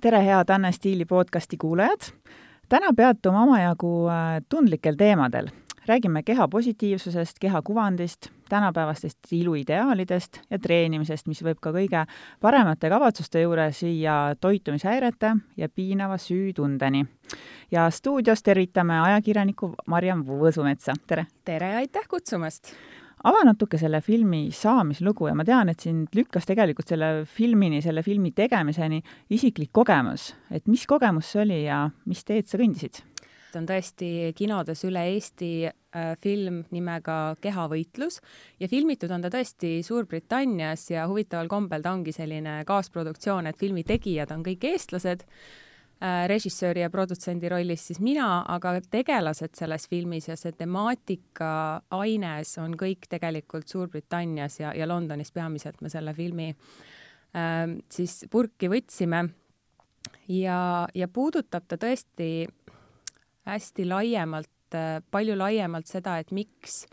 tere, head Anne Stiili podcasti kuulajad! täna peatume omajagu äh, tundlikel teemadel. räägime keha positiivsusest, keha kuvandist, tänapäevastest iluideaalidest ja treenimisest, mis võib ka kõige paremate kavatsuste juures viia toitumishäirete ja piinava süütundeni. ja stuudios tervitame ajakirjanikku Marjam Võsumetsa, tere! tere, aitäh kutsumast! Ava natuke selle filmi saamislugu ja ma tean, et sind lükkas tegelikult selle filmini, selle filmi tegemiseni isiklik kogemus. et mis kogemus see oli ja mis teed sa kõndisid? on tõesti kinodes üle Eesti äh, film nimega Kehavõitlus ja filmitud on ta tõesti Suurbritannias ja huvitaval kombel ta ongi selline kaasproduktsioon, et filmi tegijad on kõik eestlased režissööri ja produtsendi rollis siis mina, aga tegelased selles filmis ja see temaatika aines on kõik tegelikult Suurbritannias ja, ja Londonis peamiselt me selle filmi äh, siis purki võtsime. ja, ja puudutab ta tõesti hästi laiemalt äh,, palju laiemalt seda, et miks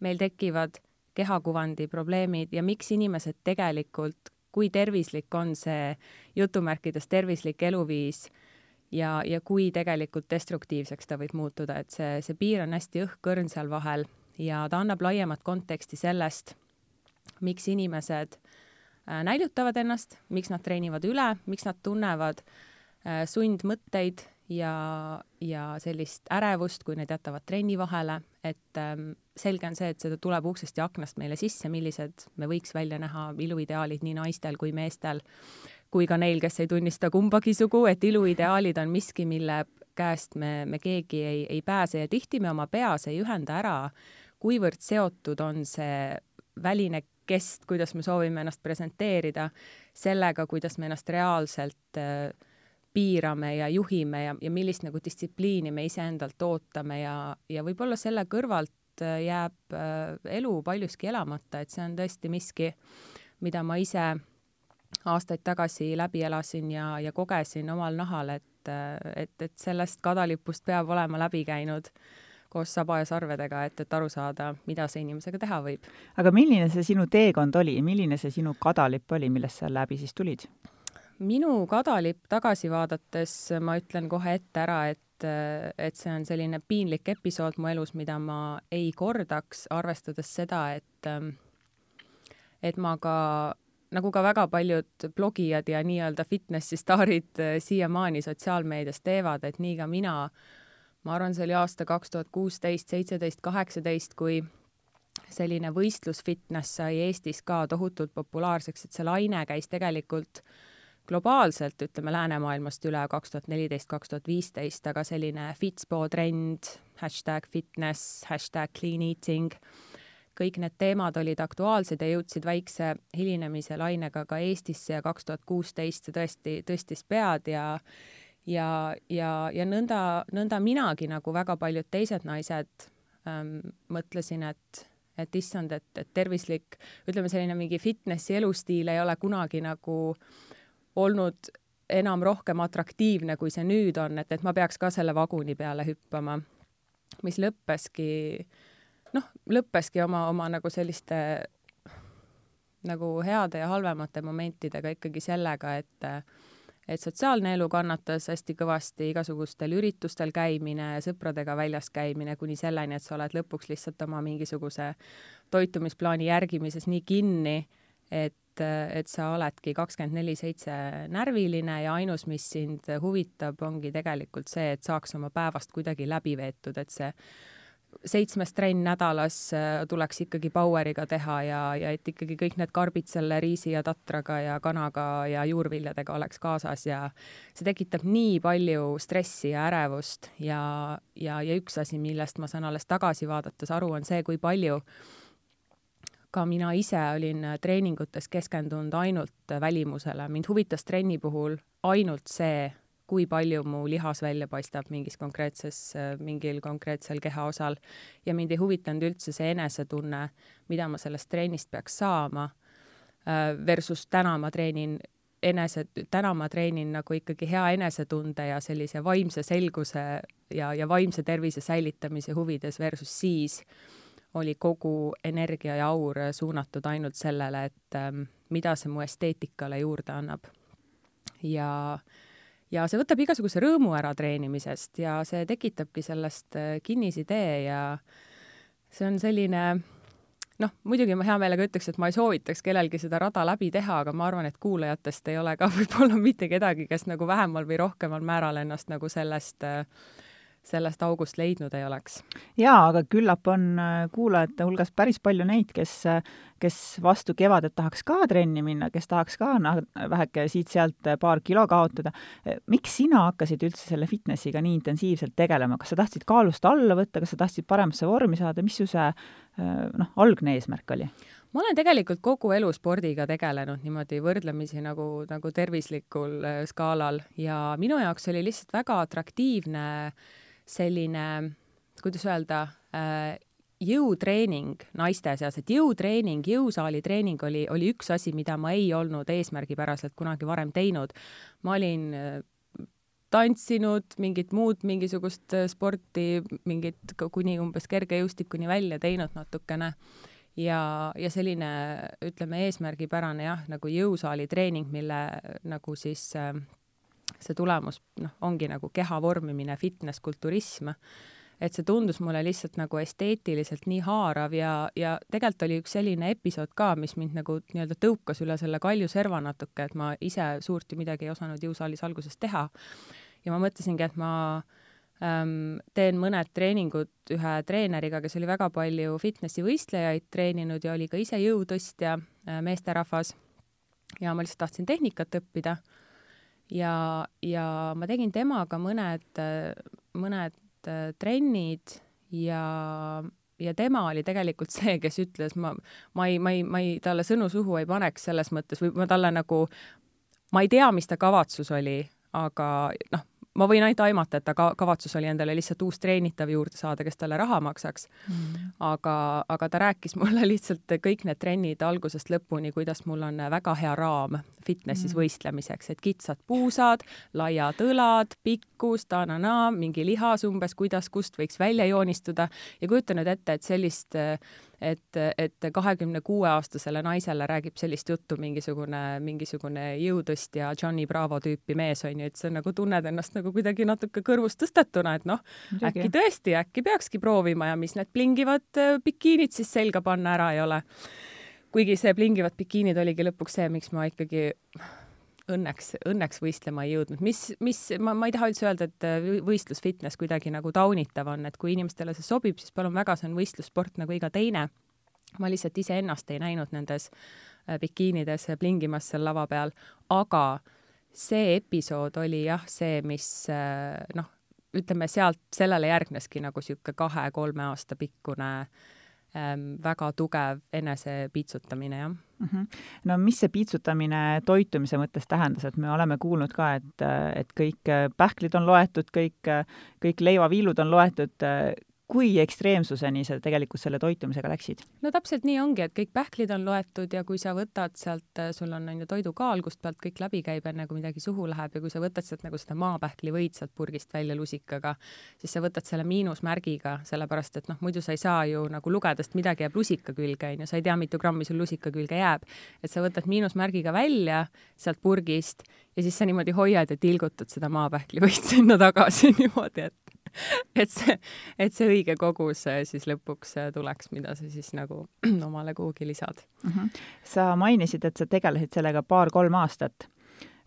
meil tekivad kehakuvandi probleemid ja miks inimesed tegelikult, kui tervislik on see jutumärkides tervislik eluviis ja, ja kui tegelikult destruktiivseks ta võib muutuda, et see, see piir on hästi õhkõrn seal vahel ja ta annab laiemat konteksti sellest, miks inimesed äh, näljutavad ennast, miks nad treenivad üle, miks nad tunnevad äh, sundmõtteid ja, ja sellist ärevust, kui need jätavad trenni vahele, et ähm, selge on see, et seda tuleb uksest ja aknast meile sisse, millised me võiks välja näha iluideaalid nii naistel kui meestel kui ka neil, kes ei tunnista kumbagi sugu, et iluideaalid on miski, mille käest me, me keegi ei, ei pääse. Ja tihti me oma peas ei ühenda ära, kuivõrd seotud on see väline kest, kuidas me soovime ennast presenteerida, sellega, kuidas me ennast reaalselt äh, piirame ja juhime ja, ja millist nagu distsipliini me iseendalt ootame. Ja, ja võib-olla selle kõrvalt äh, jääb äh, elu paljuski elamata, et see on tõesti miski, mida ma ise aastaid tagasi läbi elasin ja, ja kogesin omal nahal, et, et, et sellest kadalipust peab olema läbi käinud koos saba ja sarvedega, et, et aru saada, mida see inimesega teha võib. aga milline see sinu teekond oli, milline see sinu kadalipp oli, millest sa läbi siis tulid? minu kadalipp tagasi vaadates ma ütlen kohe ette ära, et et see on selline piinlik episood mu elus, mida ma ei kordaks, arvestades seda, et et ma ka nagu ka väga paljud blogijad ja nii-öelda fitnessi staarid äh, siiamaani sotsiaalmeedias teevad, et nii ka mina, ma arvan, see oli aasta kaks tuhat kuusteist, seitseteist, kaheksateist, kui selline võistlusfitness sai Eestis ka tohutult populaarseks, et see laine käis tegelikult globaalselt, ütleme läänemaailmast üle kaks tuhat neliteist, kaks tuhat viisteist, aga selline Fitspo trend, hashtag fitness, hashtag clean eating kõik need teemad olid aktuaalsed ja jõudsid väikse hilinemise lainega ka Eestisse ja kaks tuhat kuusteist see tõesti tõstis pead ja ja, ja, ja nõnda, nõnda minagi nagu väga paljud teised naised ähm, mõtlesin, et, et issand, et, et tervislik, ütleme selline mingi fitnessi elustiil ei ole kunagi nagu olnud enam rohkem atraktiivne, kui see nüüd on, et, et ma peaks ka selle vaguni peale hüppama, mis lõppeski äh, noh, lõppeski oma, oma nagu selliste nagu heade ja halvemate momentidega ikkagi sellega, et et sotsiaalne elu kannatas hästi kõvasti, igasugustel üritustel käimine, sõpradega väljas käimine, kuni selleni, et sa oled lõpuks lihtsalt oma mingisuguse toitumisplaani järgimises nii kinni, et, et sa oledki kakskümmend neli seitse närviline ja ainus, mis sind huvitab, ongi tegelikult see, et saaks oma päevast kuidagi läbi veetud, et see seitsmes trenn nädalas äh, tuleks ikkagi Poweriga teha ja, ja et ikkagi kõik need karbid selle riisi ja tatraga ja kanaga ja juurviljadega oleks kaasas ja see tekitab nii palju stressi ja ärevust ja, ja, ja üks asi, millest ma saan alles tagasi vaadates aru, on see, kui palju ka mina ise olin treeningutes keskendunud ainult välimusele, mind huvitas trenni puhul ainult see, kui palju mu lihas välja paistab mingis konkreetses, mingil konkreetsel kehaosal ja mind ei huvitanud üldse see enesetunne, mida ma sellest trennist peaks saama, äh, versus täna ma treenin enese, täna ma treenin nagu ikkagi hea enesetunde ja sellise vaimse selguse ja, ja vaimse tervise säilitamise huvides versus siis oli kogu energia ja aur suunatud ainult sellele, et ähm, mida see mu esteetikale juurde annab. ja äh, ja see võtab igasuguse rõõmu ära treenimisest ja see tekitabki sellest kinnisidee ja see on selline noh, muidugi ma hea meelega ütleks, et ma ei soovitaks kellelgi seda rada läbi teha, aga ma arvan, et kuulajatest ei ole ka võib-olla mitte kedagi, kes nagu vähemal või rohkemal määral ennast nagu sellest äh, sellest august leidnud ei oleks. jaa, aga küllap on äh, kuulajate hulgas päris palju neid, kes, äh, kes vastu kevadet tahaks ka trenni minna, kes tahaks ka noh, väheke siit-sealt äh, paar kilo kaotada. miks sina hakkasid üldse selle fitnessiga nii intensiivselt tegelema, kas sa tahtsid kaalust alla võtta, kas sa tahtsid paremasse vormi saada, mis su see noh, algne eesmärk oli? ma olen tegelikult kogu elu spordiga tegelenud niimoodi võrdlemisi nagu, nagu tervislikul skaalal ja minu jaoks oli lihtsalt väga atraktiivne äh, selline, kuidas öelda äh,, jõutreening naiste seas, et jõutreening, jõusaali treening oli, oli üks asi, mida ma ei olnud eesmärgipäraselt kunagi varem teinud. ma olin äh, tantsinud, mingit muud mingisugust äh, sporti, mingit kuni umbes kergejõustikuni välja teinud natukene ja, ja selline, ütleme, eesmärgipärane jah, nagu jõusaali treening, mille nagu siis äh, see tulemus noh, ongi nagu keha vormimine, fitness, kulturism, et see tundus mulle lihtsalt nagu esteetiliselt nii haarav ja, ja tegelikult oli üks selline episood ka, mis mind nagu nii-öelda tõukas üle selle kalju serva natuke, et ma ise suurt ju midagi ei osanud jõusaalis alguses teha. ja ma mõtlesingi, et ma ähm, teen mõned treeningud ühe treeneriga, kes oli väga palju fitnessi võistlejaid treeninud ja oli ka ise jõutõstja äh,, meesterahvas. ja ma lihtsalt tahtsin tehnikat õppida ja, ja ma tegin temaga mõned, mõned äh, trennid ja, ja tema oli tegelikult see, kes ütles, ma, ma ei, ma ei, ma ei, talle sõnu suhu ei paneks selles mõttes või ma talle nagu, ma ei tea, mis ta kavatsus oli, aga noh, ma võin ainult aimata, et ta ka kavatsus oli endale lihtsalt uus treenitav juurde saada, kes talle raha maksaks. Mm.. aga, aga ta rääkis mulle lihtsalt kõik need trennid algusest lõpuni, kuidas mul on väga hea raam fitnessis mm. võistlemiseks, et kitsad puusad, laiad õlad, pikkus, ta-na-na, mingi lihas umbes, kuidas, kust võiks välja joonistuda. Ja kujuta nüüd ette, et sellist et, et kahekümne kuue aastasele naisele räägib sellist juttu mingisugune, mingisugune jõutõstja Johnny Bravo tüüpi mees on ju, et sa nagu tunned ennast nagu kuidagi natuke kõrvust tõstetuna, et noh, äkki tõesti, äkki peakski proovima ja mis need plingivad äh, bikiinid siis selga panna ära ei ole. kuigi see plingivad bikiinid oligi lõpuks see, miks ma ikkagi õnneks, õnneks võistlema ei jõudnud. mis, mis, ma, ma ei taha üldse öelda, et äh, võistlus fitness kuidagi nagu taunitav on, et kui inimestele see sobib, siis palun väga, see on võistlussport nagu iga teine. ma lihtsalt iseennast ei näinud nendes äh, bikiinides plingimas seal lava peal, aga see episood oli jah, see, mis äh, noh, ütleme sealt, sellele järgneski nagu niisugune kahe-kolme aasta pikkune ähm, väga tugev enesepiitsutamine, jah mm. -hmm. No mis see piitsutamine toitumise mõttes tähendas, et me oleme kuulnud ka, et, et kõik pähklid on loetud, kõik, kõik leivaviilud on loetud, kui ekstreemsuseni sa tegelikult selle toitumisega läksid? no täpselt nii ongi, et kõik pähklid on loetud ja kui sa võtad sealt, sul on on ju toidukaal, kust pealt kõik läbi käib, enne kui midagi suhu läheb ja kui sa võtad sealt nagu seda maapähklivõid sealt purgist välja lusikaga, siis sa võtad selle miinusmärgiga, sellepärast et noh, muidu sa ei saa ju nagu lugeda, sest midagi jääb lusika külge, on ju, sa ei tea, mitu grammi sul lusika külge jääb. et sa võtad miinusmärgiga välja sealt purgist ja siis sa niimoodi hoiad ja tilgutad seda maapähklivõit sinna tagasi niimoodi, et et see, et see õige kogus äh, siis lõpuks äh, tuleks, mida sa siis nagu omale kuhugi lisad mm. -hmm. sa mainisid, et sa tegelesid sellega paar-kolm aastat.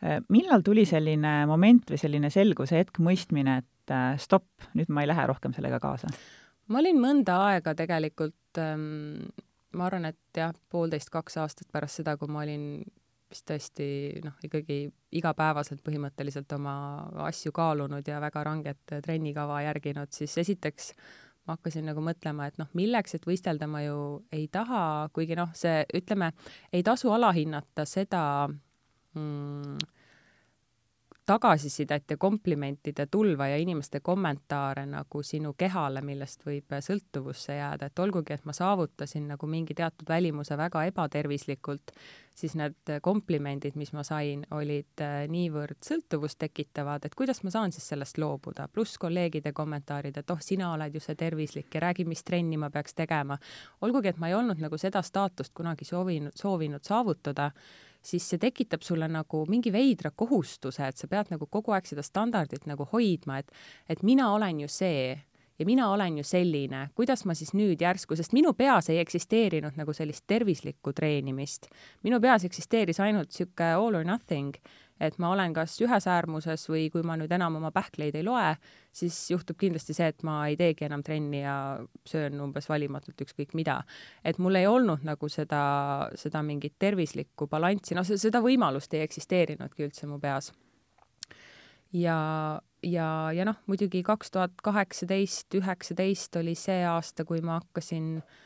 Äh, millal tuli selline moment või selline selguse hetk, mõistmine, et stopp, nüüd ma ei lähe rohkem sellega kaasa? ma olin mõnda aega tegelikult ähm, ma arvan, et jah, poolteist, kaks aastat pärast seda, kui ma olin vist tõesti noh, ikkagi igapäevaselt põhimõtteliselt oma asju kaalunud ja väga ranget trennikava järginud, siis esiteks ma hakkasin nagu mõtlema, et noh, milleks, et võistelda ma ju ei taha, kuigi noh, see, ütleme, ei tasu alahinnata seda mm, tagasisidet ja komplimentide tulva ja inimeste kommentaare nagu sinu kehale, millest võib sõltuvusse jääda, et olgugi, et ma saavutasin nagu mingi teatud välimuse väga ebatervislikult, siis need komplimendid, mis ma sain, olid äh, niivõrd sõltuvust tekitavad, et kuidas ma saan siis sellest loobuda, pluss kolleegide kommentaarid, et oh, sina oled ju see tervislik ja räägi, mis trenni ma peaks tegema. olgugi, et ma ei olnud nagu seda staatust kunagi soovinud, soovinud saavutada siis see tekitab sulle nagu mingi veidra kohustuse, et sa pead nagu kogu aeg seda standardit nagu hoidma, et et mina olen ju see ja mina olen ju selline, kuidas ma siis nüüd järsku, sest minu peas ei eksisteerinud nagu sellist tervislikku treenimist. minu peas eksisteeris ainult niisugune all or nothing, et ma olen kas ühes äärmuses või kui ma nüüd enam oma pähkleid ei loe, siis juhtub kindlasti see, et ma ei teegi enam trenni ja söön umbes valimatult ükskõik mida. et mul ei olnud nagu seda, seda mingit tervislikku balanssi, noh, seda võimalust ei eksisteerinudki üldse mu peas. ja, ja, ja noh, muidugi kaks tuhat kaheksateist, üheksateist oli see aasta, kui ma hakkasin äh,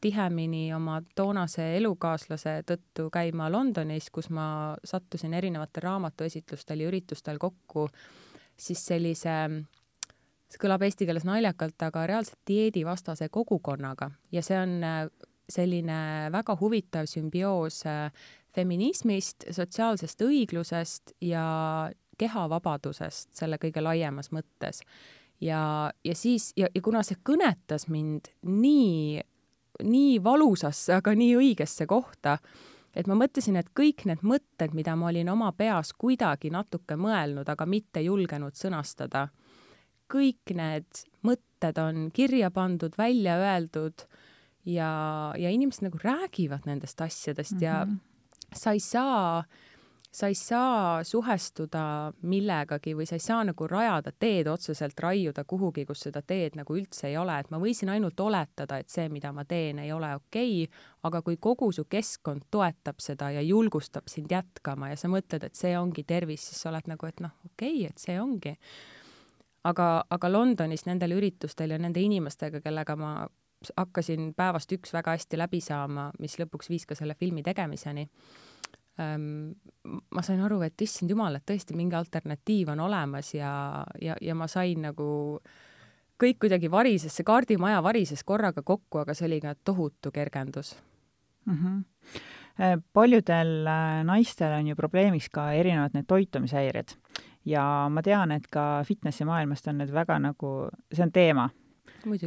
tihemini oma toonase elukaaslase tõttu käima Londonis, kus ma sattusin erinevatel raamatuesitlustel ja üritustel kokku siis sellise, see kõlab eesti keeles naljakalt, aga reaalselt dieedivastase kogukonnaga ja see on äh, selline väga huvitav sümbioos äh, feminismist, sotsiaalsest õiglusest ja kehavabadusest selle kõige laiemas mõttes. ja, ja siis, ja, ja kuna see kõnetas mind nii, nii valusasse, aga nii õigesse kohta, et ma mõtlesin, et kõik need mõtted, mida ma olin oma peas kuidagi natuke mõelnud, aga mitte julgenud sõnastada, kõik need mõtted on kirja pandud, välja öeldud ja, ja inimesed nagu räägivad nendest asjadest mm -hmm. ja mhm. sa ei saa sa ei saa suhestuda millegagi või sa ei saa nagu rajada teed otseselt, raiuda kuhugi, kus seda teed nagu üldse ei ole, et ma võisin ainult oletada, et see, mida ma teen, ei ole okei okay,, aga kui kogu su keskkond toetab seda ja julgustab sind jätkama ja sa mõtled, et see ongi tervis, siis sa oled nagu, et noh, okei okay,, et see ongi. aga, aga Londonis nendel üritustel ja nende inimestega, kellega ma hakkasin päevast üks väga hästi läbi saama, mis lõpuks viis ka selle filmi tegemiseni ma sain aru, et issand jumal, et tõesti mingi alternatiiv on olemas ja, ja, ja ma sain nagu kõik kuidagi varises, see kaardimaja varises korraga kokku, aga see oli ka tohutu kergendus mm. -hmm paljudel äh, naistel on ju probleemiks ka erinevad need toitumishäired ja ma tean, et ka fitnessi maailmast on need väga nagu, see on teema.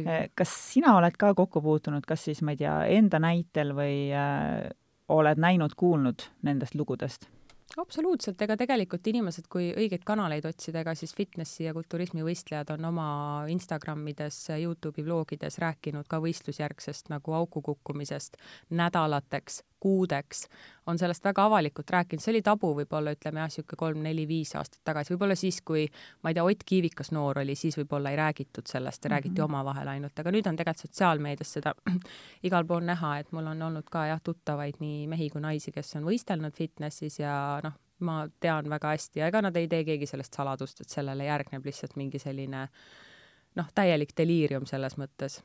Äh, kas sina oled ka kokku puutunud, kas siis, ma ei tea, enda näitel või oled näinud-kuulnud nendest lugudest? absoluutselt, ega tegelikult inimesed, kui õigeid kanaleid otsida, ega siis fitnessi ja kulturismi võistlejad on oma Instagramides, Youtube'i vlogides rääkinud ka võistlusjärgsest nagu auku kukkumisest nädalateks, kuudeks, on sellest väga avalikult rääkinud, see oli tabu võib-olla ütleme jah, niisugune kolm-neli-viis aastat tagasi, võib-olla siis, kui ma ei tea, Ott Kiivikas noor oli, siis võib-olla ei räägitud sellest ja räägiti mm -hmm. omavahel ainult, aga nüüd on tegelikult sotsiaalmeedias seda igal pool näha, et mul on olnud ka jah, tuttavaid nii mehi kui naisi, kes on võistelnud fitnessis ja noh, ma tean väga hästi ja ega nad ei tee keegi sellest saladust, et sellele järgneb lihtsalt mingi selline noh, täielik deliirium selles mõttes.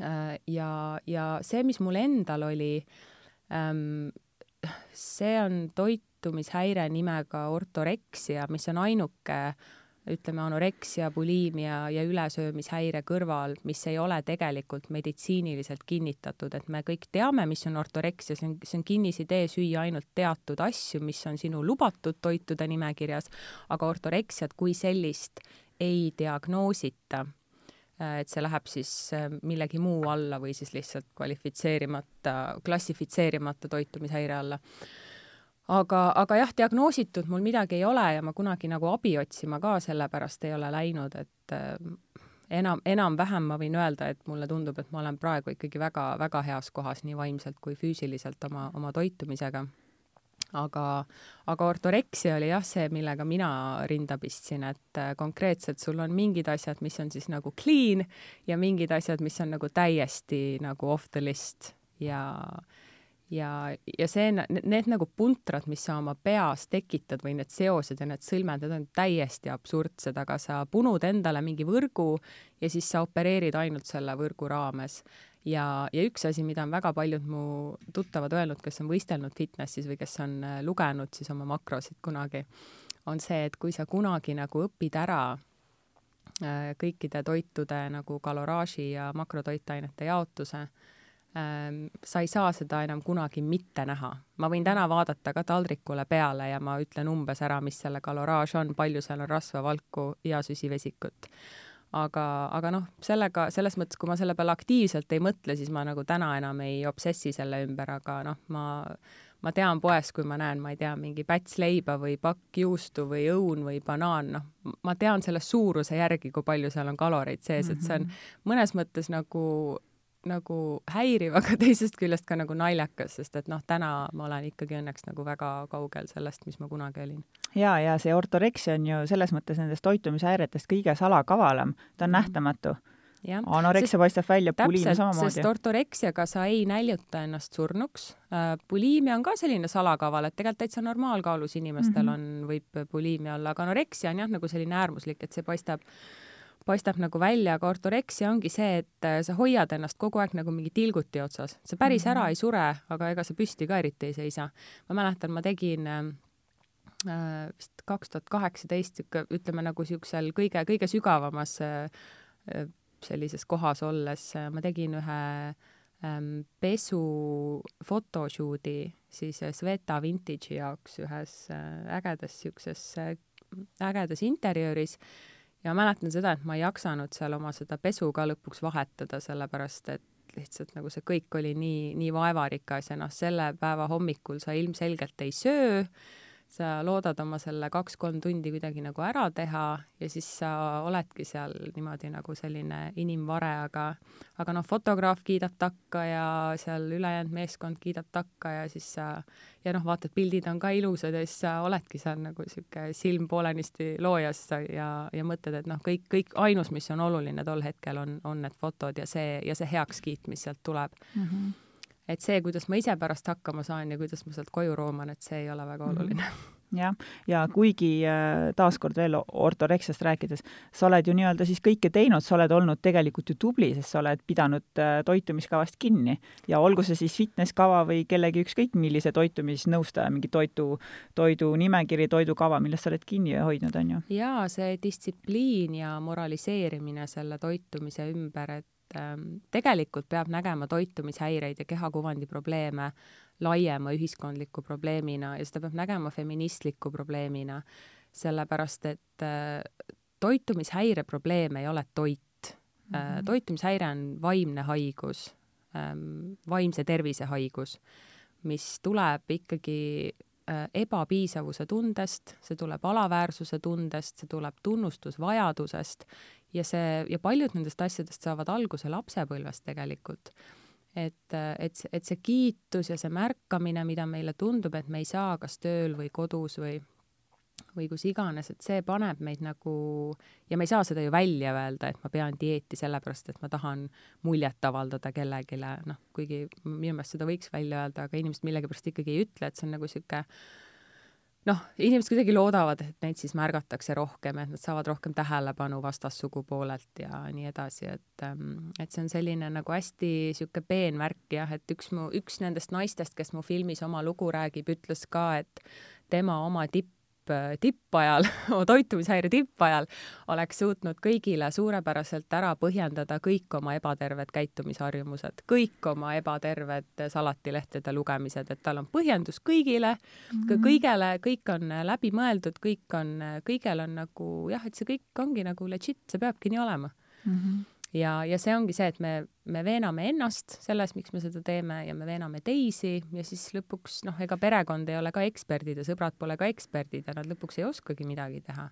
Äh, ja, ja see, mis mul endal oli äh, see on toitumishäire nimega ortoreksia, mis on ainuke ütleme, anoreksia, buliimia ja ülesöömishäire kõrval, mis ei ole tegelikult meditsiiniliselt kinnitatud, et me kõik teame, mis on ortoreksia, see on, see on kinnisidee süüa ainult teatud asju, mis on sinu lubatud toitude nimekirjas, aga ortoreksiat kui sellist ei diagnoosita et see läheb siis äh, millegi muu alla või siis lihtsalt kvalifitseerimata, klassifitseerimata toitumishäire alla. aga, aga jah, diagnoositud mul midagi ei ole ja ma kunagi nagu abi otsima ka sellepärast ei ole läinud, et äh, enam, enam-vähem ma võin öelda, et mulle tundub, et ma olen praegu ikkagi väga-väga heas kohas nii vaimselt kui füüsiliselt oma, oma toitumisega aga, aga ortoreksia oli jah see, millega mina rinda pistsin, et äh, konkreetselt sul on mingid asjad, mis on siis nagu clean ja mingid asjad, mis on nagu täiesti nagu off the list. Ja ja, ja see, need nagu puntrad, mis sa oma peas tekitad või need seosed ja need sõlmed, need on täiesti absurdsed, aga sa punud endale mingi võrgu ja siis sa opereerid ainult selle võrgu raames ja, ja üks asi, mida on väga paljud mu tuttavad öelnud, kes on võistelnud fitnessis või kes on äh, lugenud siis oma makrosid kunagi, on see, et kui sa kunagi nagu õpid ära äh, kõikide toitude nagu kaloraaži ja makrotoitainete jaotuse, ähm, sa ei saa seda enam kunagi mitte näha. ma võin täna vaadata ka taldrikule peale ja ma ütlen umbes ära, mis selle kaloraaž on, palju seal on rasva, valku ja süsivesikut aga, aga noh, sellega, selles mõttes, kui ma selle peale aktiivselt ei mõtle, siis ma nagu täna enam ei obsessi selle ümber, aga noh, ma, ma tean poes, kui ma näen, ma ei tea, mingi päts leiba või pakk juustu või õun või banaan, noh, ma tean selle suuruse järgi, kui palju seal on kaloreid sees, et see on mhm. mõnes mõttes nagu nagu häiriv, aga teisest küljest ka nagu naljakas, sest et noh, täna ma olen ikkagi õnneks nagu väga kaugel sellest, mis ma kunagi olin. ja, ja see ortoreksia on ju selles mõttes nendest toitumishäiretest kõige salakavalam, ta on mm -hmm. nähtamatu anoreksia paistab välja, buliimia samamoodi. sest ortoreksiaga sa ei näljuta ennast surnuks äh,. buliimia on ka selline salakaval, et tegelikult täitsa normaalkaalus inimestel mm -hmm. on, võib buliimia olla, aga anoreksia on jah, nagu selline äärmuslik, et see paistab paistab nagu välja, aga ortoreksia ongi see, et äh, sa hoiad ennast kogu aeg nagu mingi tilguti otsas. sa päris mm -hmm. ära ei sure, aga ega sa püsti ka eriti ei seisa. ma mäletan, ma tegin äh, äh vist kaks tuhat kaheksateist ütleme nagu siuksel kõige, kõige sügavamas äh, sellises kohas olles äh, ma tegin ühe ähm, pesu photoshoot'i siis äh, Sveta Vintage'i jaoks ühes äh, ägedas äh, ägedas interjööris ja mäletan seda, et ma ei jaksanud seal oma seda pesu ka lõpuks vahetada, sellepärast et lihtsalt nagu see kõik oli nii, nii vaevarikas ja noh, selle päeva hommikul sa ilmselgelt ei söö sa loodad oma selle kaks-kolm tundi kuidagi nagu ära teha ja siis sa oledki seal niimoodi nagu selline inimvare, aga aga noh, fotograaf kiidab takka ja seal ülejäänud meeskond kiidab takka ja siis sa ja noh, vaatad, pildid on ka ilusad ja siis sa oledki seal nagu niisugune silm poolenisti loojas ja, ja mõtled, et noh, kõik, kõik ainus, mis on oluline tol hetkel, on, on need fotod ja see, ja see heakskiit, mis sealt tuleb mm. -hmm et see, kuidas ma ise pärast hakkama saan ja kuidas ma sealt koju rooman, et see ei ole väga mhm. oluline mm. -hmm jah, ja kuigi äh, taaskord veel ortoreksiast rääkides, sa oled ju nii-öelda siis kõike teinud, sa oled olnud tegelikult ju tubli, sest sa oled pidanud äh, toitumiskavast kinni ja olgu see siis fitnesskava või kellegi ükskõik millise toitumisnõustaja mingi toidu, toidu nimekiri, toidukava, millest sa oled kinni hoidnud, on ju? jaa, see distsipliin ja moraliseerimine selle toitumise ümber, et ähm, tegelikult peab nägema toitumishäireid ja kehakuvandi probleeme laiema ühiskondliku probleemina ja seda peab nägema feministliku probleemina, sellepärast et äh, toitumishäire probleem ei ole toit mm. -hmm. toitumishäire on vaimne haigus ähm,, vaimse tervise haigus, mis tuleb ikkagi äh, ebapiisavuse tundest, see tuleb alaväärsuse tundest, see tuleb tunnustusvajadusest ja see, ja paljud nendest asjadest saavad alguse lapsepõlvest tegelikult. et, et, et see kiitus ja see märkamine, mida meile tundub, et me ei saa kas tööl või kodus või või kus iganes, et see paneb meid nagu ja me ei saa seda ju välja öelda, et ma pean dieeti sellepärast, et ma tahan muljet avaldada kellelegi, noh, kuigi minu meelest seda võiks välja öelda, aga inimesed millegipärast ikkagi ei ütle, et see on nagu niisugune noh, inimesed kuidagi loodavad, et neid siis märgatakse rohkem, et nad saavad rohkem tähelepanu vastassugupoolelt ja nii edasi, et ähm, et see on selline nagu hästi niisugune peen värk jah, et üks mu, üks nendest naistest, kes mu filmis oma lugu räägib, ütles ka, et tema oma tipp, tippajal toitumishäire tippajal, oleks suutnud kõigile suurepäraselt ära põhjendada kõik oma ebaterved käitumisharjumused, kõik oma ebaterved salatilehtede lugemised, et tal on põhjendus kõigile mm, -hmm. kõigele, kõik on läbi mõeldud, kõik on, kõigel on nagu jah, et see kõik ongi nagu legit, see peabki nii olema mm. -hmm ja, ja see ongi see, et me, me veename ennast selles, miks me seda teeme ja me veename teisi ja siis lõpuks noh, ega perekond ei ole ka eksperdid ja sõbrad pole ka eksperdid ja nad lõpuks ei oskagi midagi teha.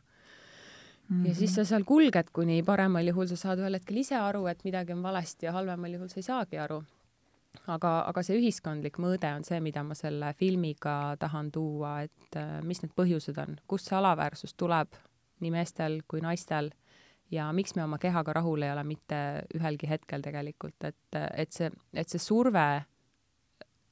Mm -hmm. ja siis sa seal kulged, kuni paremal juhul sa saad ühel hetkel ise aru, et midagi on valesti ja halvemal juhul sa ei saagi aru. aga, aga see ühiskondlik mõõde on see, mida ma selle filmiga tahan tuua, et mis need põhjused on, kust see alaväärsus tuleb nii meestel kui naistel ja miks me oma kehaga rahul ei ole mitte ühelgi hetkel tegelikult, et, et see, et see surve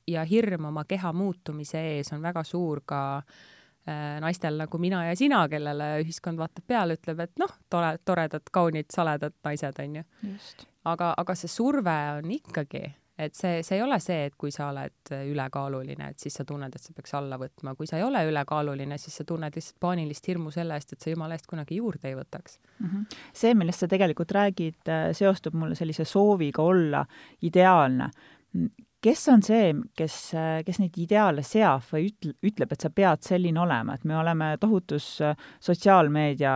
ja hirm oma keha muutumise ees on väga suur ka äh, naistel nagu mina ja sina, kellele ühiskond vaatab peale, ütleb, et noh, tore, toredad, kaunid, saledad naised, on ju. aga, aga see surve on ikkagi et see, see ei ole see, et kui sa oled ülekaaluline, et siis sa tunned, et sa peaks alla võtma, kui sa ei ole ülekaaluline, siis sa tunned lihtsalt paanilist hirmu selle eest, et sa jumala eest kunagi juurde ei võtaks mm. -hmm. see, millest sa tegelikult räägid, äh, seostub mulle sellise sooviga olla ideaalne. kes on see, kes, äh, kes neid ideaale seab või ütle, ütleb, et sa pead selline olema, et me oleme tohutus äh, sotsiaalmeedia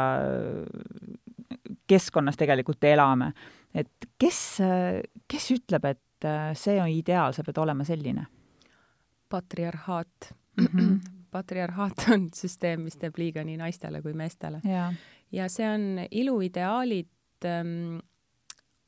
keskkonnas tegelikult elame, et kes, kes ütleb, et et äh, see on ideaal, sa pead olema selline? patriarhaat. -hmm. patriarhaat on süsteem, mis teeb liiga nii naistele kui meestele. ja see on, iluideaalid ähm,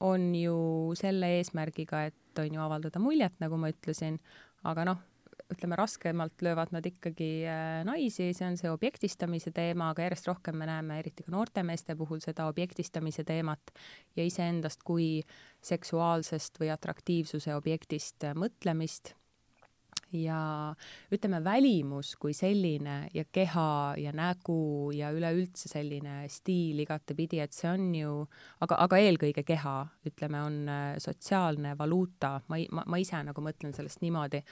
on ju selle eesmärgiga, et on ju avaldada muljet, nagu ma ütlesin, aga noh, ütleme, raskemalt löövad nad ikkagi äh, naisi, see on see objektistamise teema, aga järjest rohkem me näeme, eriti ka noorte meeste puhul, seda objektistamise teemat ja iseendast kui seksuaalsest või atraktiivsuse objektist äh, mõtlemist. Ja ütleme, välimus kui selline ja keha ja nägu ja üleüldse selline stiil igatepidi, et see on ju, aga, aga eelkõige keha, ütleme, on äh, sotsiaalne valuuta, ma, ma, ma ise nagu mõtlen sellest niimoodi,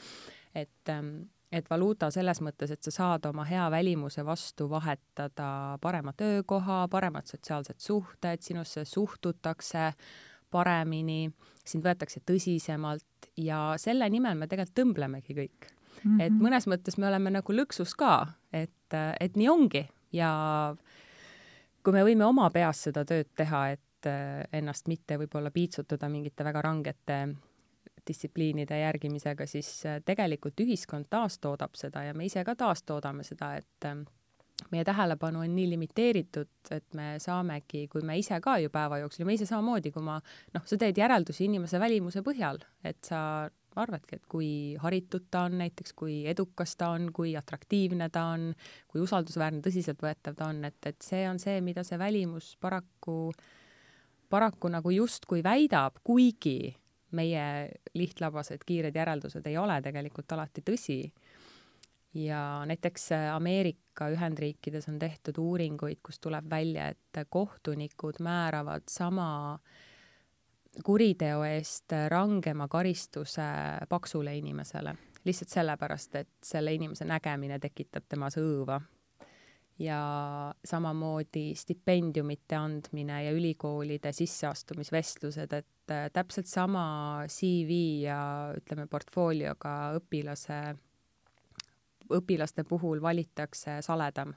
et ähm, et valuuta selles mõttes, et sa saad oma hea välimuse vastu vahetada parema töökoha, paremad sotsiaalsed suhted, sinusse suhtutakse paremini, sind võetakse tõsisemalt ja selle nimel me tegelikult tõmblemegi kõik mm. -hmm. et mõnes mõttes me oleme nagu lõksus ka, et, et nii ongi ja kui me võime oma peas seda tööd teha, et ennast mitte võib-olla piitsutada mingite väga rangete distsipliinide järgimisega, siis äh, tegelikult ühiskond taastoodab seda ja me ise ka taastoodame seda, et äh, meie tähelepanu on nii limiteeritud, et me saamegi, kui me ise ka ju päeva jooksul ja me ise samamoodi, kui ma noh, sa teed järeldusi inimese välimuse põhjal, et sa arvadki, et kui haritud ta on näiteks, kui edukas ta on, kui atraktiivne ta on, kui usaldusväärne, tõsiseltvõetav ta on, et, et see on see, mida see välimus paraku, paraku nagu justkui väidab, kuigi meie lihtlabased kiired järeldused ei ole tegelikult alati tõsi. ja näiteks äh, Ameerika Ühendriikides on tehtud uuringuid, kus tuleb välja, et kohtunikud määravad sama kuriteo eest rangema karistuse paksule inimesele, lihtsalt sellepärast, et selle inimese nägemine tekitab temas õõva ja samamoodi stipendiumite andmine ja ülikoolide sisseastumisvestlused, et äh, täpselt sama CV ja ütleme, portfoolioga õpilase, õpilaste puhul valitakse saledam.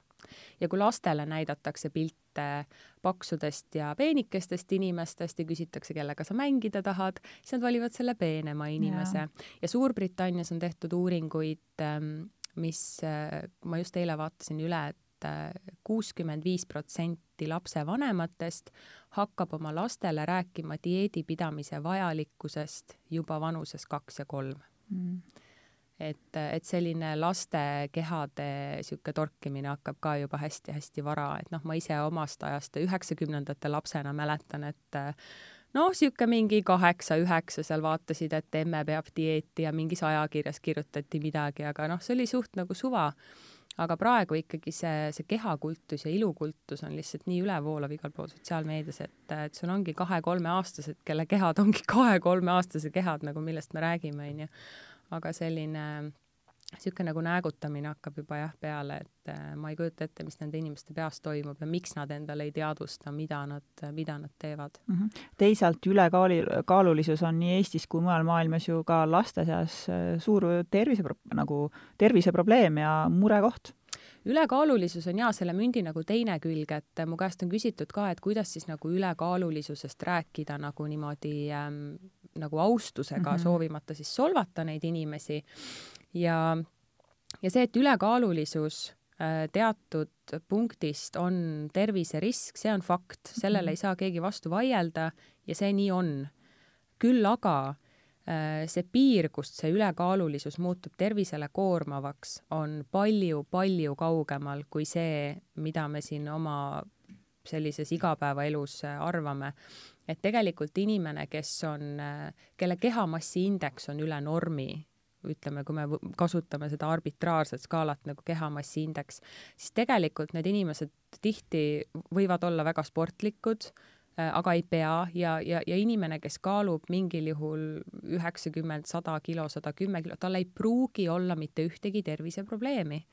ja kui lastele näidatakse pilte paksudest ja peenikestest inimestest ja küsitakse, kellega sa mängida tahad, siis nad valivad selle peenema inimese. ja, ja Suurbritannias on tehtud uuringuid, ähm, mis äh, ma just eile vaatasin üle, et et kuuskümmend viis protsenti lapsevanematest hakkab oma lastele rääkima dieedipidamise vajalikkusest juba vanuses kaks ja kolm. Mm. et, et selline laste kehade niisugune torkimine hakkab ka juba hästi-hästi vara, et noh, ma ise omast ajast üheksakümnendate lapsena mäletan, et noh, niisugune mingi kaheksa-üheksa seal vaatasid, et emme peab dieeti ja mingis ajakirjas kirjutati midagi, aga noh, see oli suht nagu suva aga praegu ikkagi see, see kehakultus ja ilukultus on lihtsalt nii ülevoolav igal pool sotsiaalmeedias, et, et sul ongi kahe-kolmeaastased, kelle kehad ongi kahe-kolmeaastase kehad, nagu millest me räägime, onju. aga selline niisugune nagu näägutamine hakkab juba jah peale, et äh, ma ei kujuta ette, mis nende inimeste peas toimub ja miks nad endale ei teadvusta, mida nad, mida nad teevad mm. -hmm. teisalt ülekaali, kaalulisus on nii Eestis kui mujal maailmas ju ka laste seas äh, suur tervise, nagu terviseprobleem ja murekoht ülekaalulisus on jaa, selle mündi nagu teine külg, et mu käest on küsitud ka, et kuidas siis nagu ülekaalulisusest rääkida nagu niimoodi ähm, nagu austusega mm, -hmm. soovimata siis solvata neid inimesi ja, ja see, et ülekaalulisus äh, teatud punktist on terviserisk, see on fakt, sellele mhm. ei saa keegi vastu vaielda ja see nii on. küll aga äh, see piir, kust see ülekaalulisus muutub tervisele koormavaks, on palju-palju kaugemal kui see, mida me siin oma sellises igapäevaelus äh, arvame. et tegelikult inimene, kes on, kelle kehamassi indeks on üle normi ütleme, kui me kasutame seda arbitraarset skaalat nagu kehamassi indeks, siis tegelikult need inimesed tihti võivad olla väga sportlikud, äh, aga ei pea ja, ja, ja inimene, kes kaalub mingil juhul üheksakümmend, sada kilo, sada kümme kilo, tal ei pruugi olla mitte ühtegi terviseprobleemi.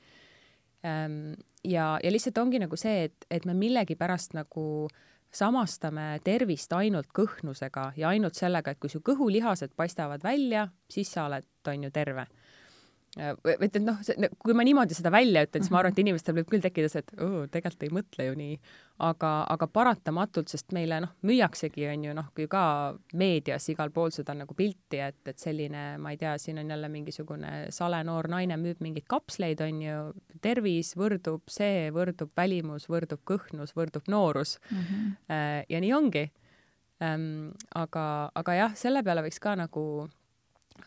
Ja, ja lihtsalt ongi nagu see, et, et me millegipärast nagu äh, samastame tervist ainult kõhnusega ja ainult sellega, et kui su kõhulihased paistavad välja, siis sa oled, on ju, terve. Et, et noh, kui ma niimoodi seda välja ütlen, siis ma arvan, et inimestel võib küll tekkida see, et tegelikult ei mõtle ju nii. aga, aga paratamatult, sest meile noh, müüaksegi, on ju noh, kui ka meedias igal pool seda nagu pilti, et, et selline, ma ei tea, siin on jälle mingisugune sale noor naine müüb mingeid kapsleid, on ju, tervis võrdub see, võrdub välimus, võrdub kõhnus, võrdub noorus mm. -hmm. ja nii ongi aga, aga jah, selle peale võiks ka nagu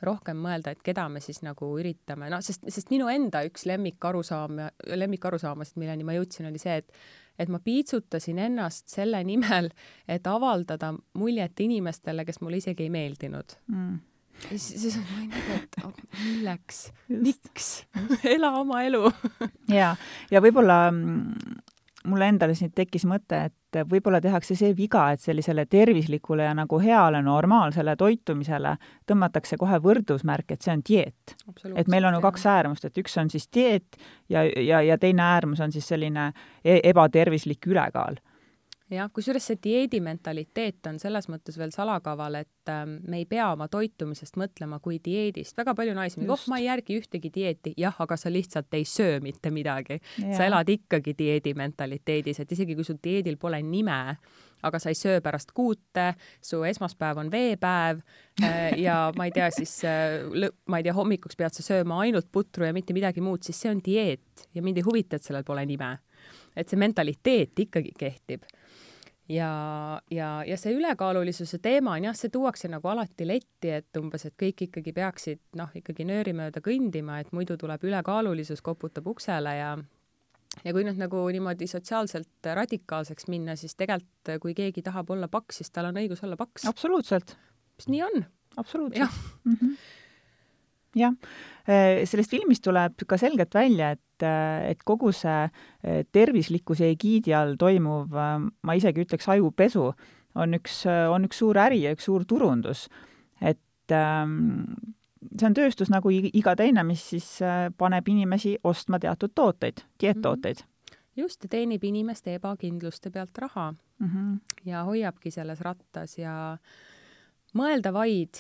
rohkem mõelda, et keda me siis nagu üritame, noh, sest, sest minu enda üks lemmikarusaam, lemmikarusaamasid, milleni ma jõudsin, oli see, et et ma piitsutasin ennast selle nimel, et avaldada muljet inimestele, kes mulle isegi ei meeldinud. Mm. Siis, siis on nagu, et oh, milleks, miks, ela oma elu. Ja, ja võib-olla mm, mulle endale siin tekkis mõte, et võib-olla tehakse see viga, et sellisele tervislikule ja nagu heale normaalsele toitumisele tõmmatakse kohe võrdusmärk, et see on dieet. et meil on ju kaks äärmust, et üks on siis dieet ja, ja, ja teine äärmus on siis selline e ebatervislik ülekaal jah, kusjuures see dieedimentaliteet on selles mõttes veel salakaval, et ähm, me ei pea oma toitumisest mõtlema kui dieedist. väga palju naisi, oh, ma ei järgi ühtegi dieeti, jah, aga sa lihtsalt ei söö mitte midagi. sa elad ikkagi dieedimentaliteedis, et isegi kui sul dieedil pole nime, aga sa ei söö pärast kuute, su esmaspäev on veepäev äh, ja ma ei tea, siis äh, ma ei tea, hommikuks pead sa sööma ainult putru ja mitte midagi muud, siis see on dieet ja mind ei huvita, et sellel pole nime. et see mentaliteet ikkagi kehtib ja, ja, ja see ülekaalulisuse teema on jah, see tuuakse nagu alati letti, et umbes, et kõik ikkagi peaksid noh, ikkagi nööri mööda kõndima, et muidu tuleb ülekaalulisus, koputab uksele ja ja kui nüüd nagu niimoodi sotsiaalselt radikaalseks minna, siis tegelikult kui keegi tahab olla paks, siis tal on õigus olla paks. absoluutselt. mis nii on. absoluutselt. mm -hmm jah, äh, sellest filmist tuleb ka selgelt välja, et, äh, et kogu see äh, tervislikkuse egiidi all toimuv, ma isegi ütleks ajupesu, on üks, on üks suur äri ja üks suur turundus. et ähm, see on tööstus nagu iga teine, mis siis paneb inimesi ostma teatud tooteid, dieettooteid. -hmm. just, ja teenib inimeste ebakindluste pealt raha mm -hmm. ja hoiabki selles rattas ja mõelda vaid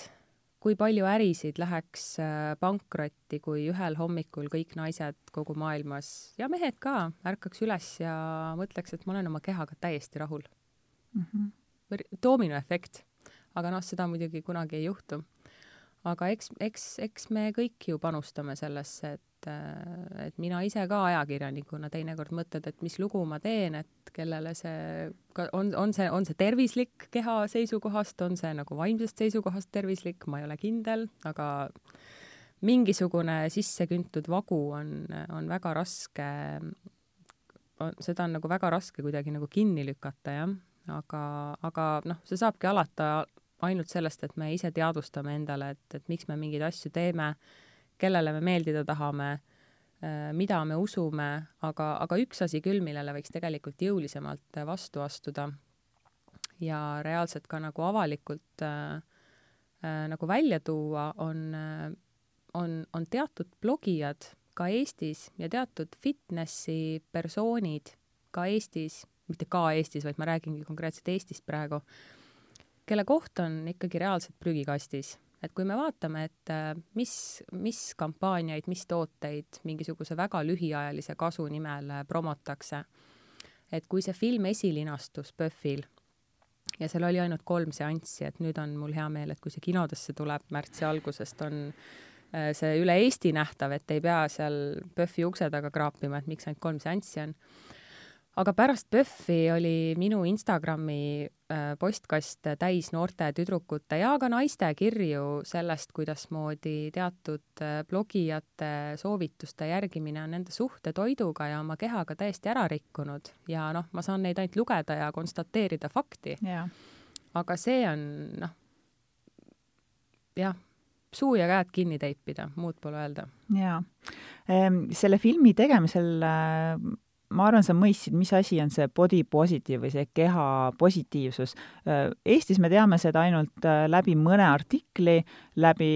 kui palju ärisid läheks äh, pankrotti, kui ühel hommikul kõik naised kogu maailmas ja mehed ka ärkaks üles ja mõtleks, et ma olen oma kehaga täiesti rahul mm. -hmm. dominoefekt. aga noh, seda muidugi kunagi ei juhtu. aga eks, eks, eks me kõik ju panustame sellesse, et et, äh, et mina ise ka ajakirjanikuna teinekord mõtled, et mis lugu ma teen, et kellele see, on, on see, on see tervislik keha seisukohast, on see nagu vaimsest seisukohast tervislik, ma ei ole kindel, aga mingisugune sisse küntud vagu on, on väga raske, seda on nagu väga raske kuidagi nagu kinni lükata, jah. aga, aga noh, see saabki alata ainult sellest, et me ise teadvustame endale, et, et miks me mingeid asju teeme kellele me meeldida tahame, äh, mida me usume, aga, aga üks asi küll, millele võiks tegelikult jõulisemalt vastu astuda ja reaalselt ka nagu avalikult äh, äh, nagu välja tuua, on äh,, on, on teatud blogijad ka Eestis ja teatud fitnessi persoonid ka Eestis, mitte ka Eestis, vaid ma räägingi konkreetselt Eestist praegu, kelle koht on ikkagi reaalselt prügikastis et kui me vaatame, et äh, mis, mis kampaaniaid, mis tooteid mingisuguse väga lühiajalise kasu nimel äh, promotakse, et kui see film esilinastus PÖFFil ja seal oli ainult kolm seanssi, et nüüd on mul hea meel, et kui see kinodesse tuleb märtsi algusest, on äh, see üle Eesti nähtav, et ei pea seal PÖFFi ukse taga kraapima, et miks ainult kolm seanssi on aga pärast PÖFFi oli minu Instagrami äh, postkast täis noorte tüdrukute ja ka naiste kirju sellest, kuidasmoodi teatud äh, blogijate soovituste järgimine on nende suhte toiduga ja oma kehaga täiesti ära rikkunud ja noh, ma saan neid ainult lugeda ja konstateerida fakti aga see on noh, jah, suu ja käed kinni teipida, muud pole öelda. jaa. Selle filmi tegemisel äh, ma arvan, sa mõistsid, mis asi on see body positive või see keha positiivsus. Eestis me teame seda ainult äh, läbi mõne artikli, läbi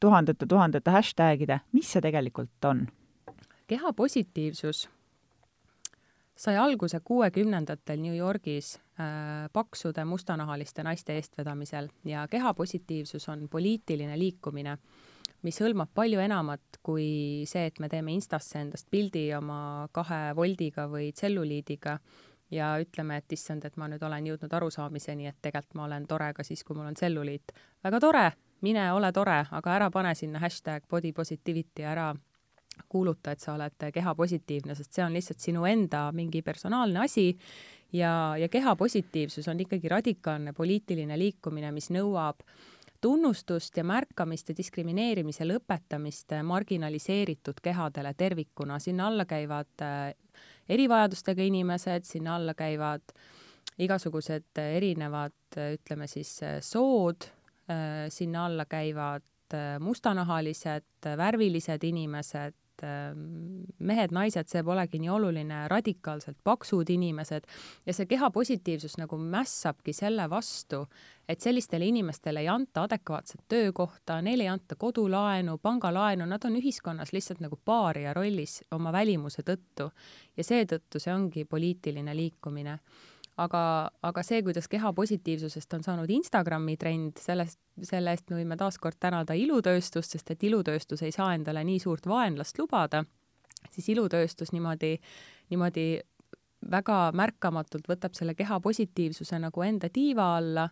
tuhandete-tuhandete äh, hashtagide. mis see tegelikult on? keha positiivsus sai alguse kuuekümnendatel New Yorgis äh, paksude mustanahaliste naiste eestvedamisel ja kehapositiivsus on poliitiline liikumine mis hõlmab palju enamat kui see, et me teeme Instasse endast pildi oma kahe voldiga või tselluliidiga ja ütleme, et issand, et ma nüüd olen jõudnud arusaamiseni, et tegelikult ma olen tore ka siis, kui mul on tselluliit. väga tore, mine ole tore, aga ära pane sinna hashtag body positivity, ära kuuluta, et sa oled kehapositiivne, sest see on lihtsalt sinu enda mingi personaalne asi. Ja, ja kehapositiivsus on ikkagi radikaalne poliitiline liikumine, mis nõuab tunnustust ja märkamist ja diskrimineerimise lõpetamist marginaliseeritud kehadele tervikuna. sinna alla käivad äh, erivajadustega inimesed, sinna alla käivad igasugused erinevad, ütleme siis, sood, äh, sinna alla käivad äh, mustanahalised, värvilised inimesed, Ähm, mehed-naised, see polegi nii oluline, radikaalselt paksud inimesed ja see kehapositiivsus nagu mässabki selle vastu, et sellistele inimestele ei anta adekvaatset töökohta, neile ei anta kodulaenu, pangalaenu, nad on ühiskonnas lihtsalt nagu paaria rollis oma välimuse tõttu. Ja seetõttu see ongi poliitiline liikumine aga, aga see, kuidas kehapositiivsusest on saanud Instagrami trend, sellest, selle eest me võime taaskord tänada ilutööstust, sest et ilutööstus ei saa endale nii suurt vaenlast lubada, siis ilutööstus niimoodi, niimoodi väga märkamatult võtab selle kehapositiivsuse nagu enda tiiva alla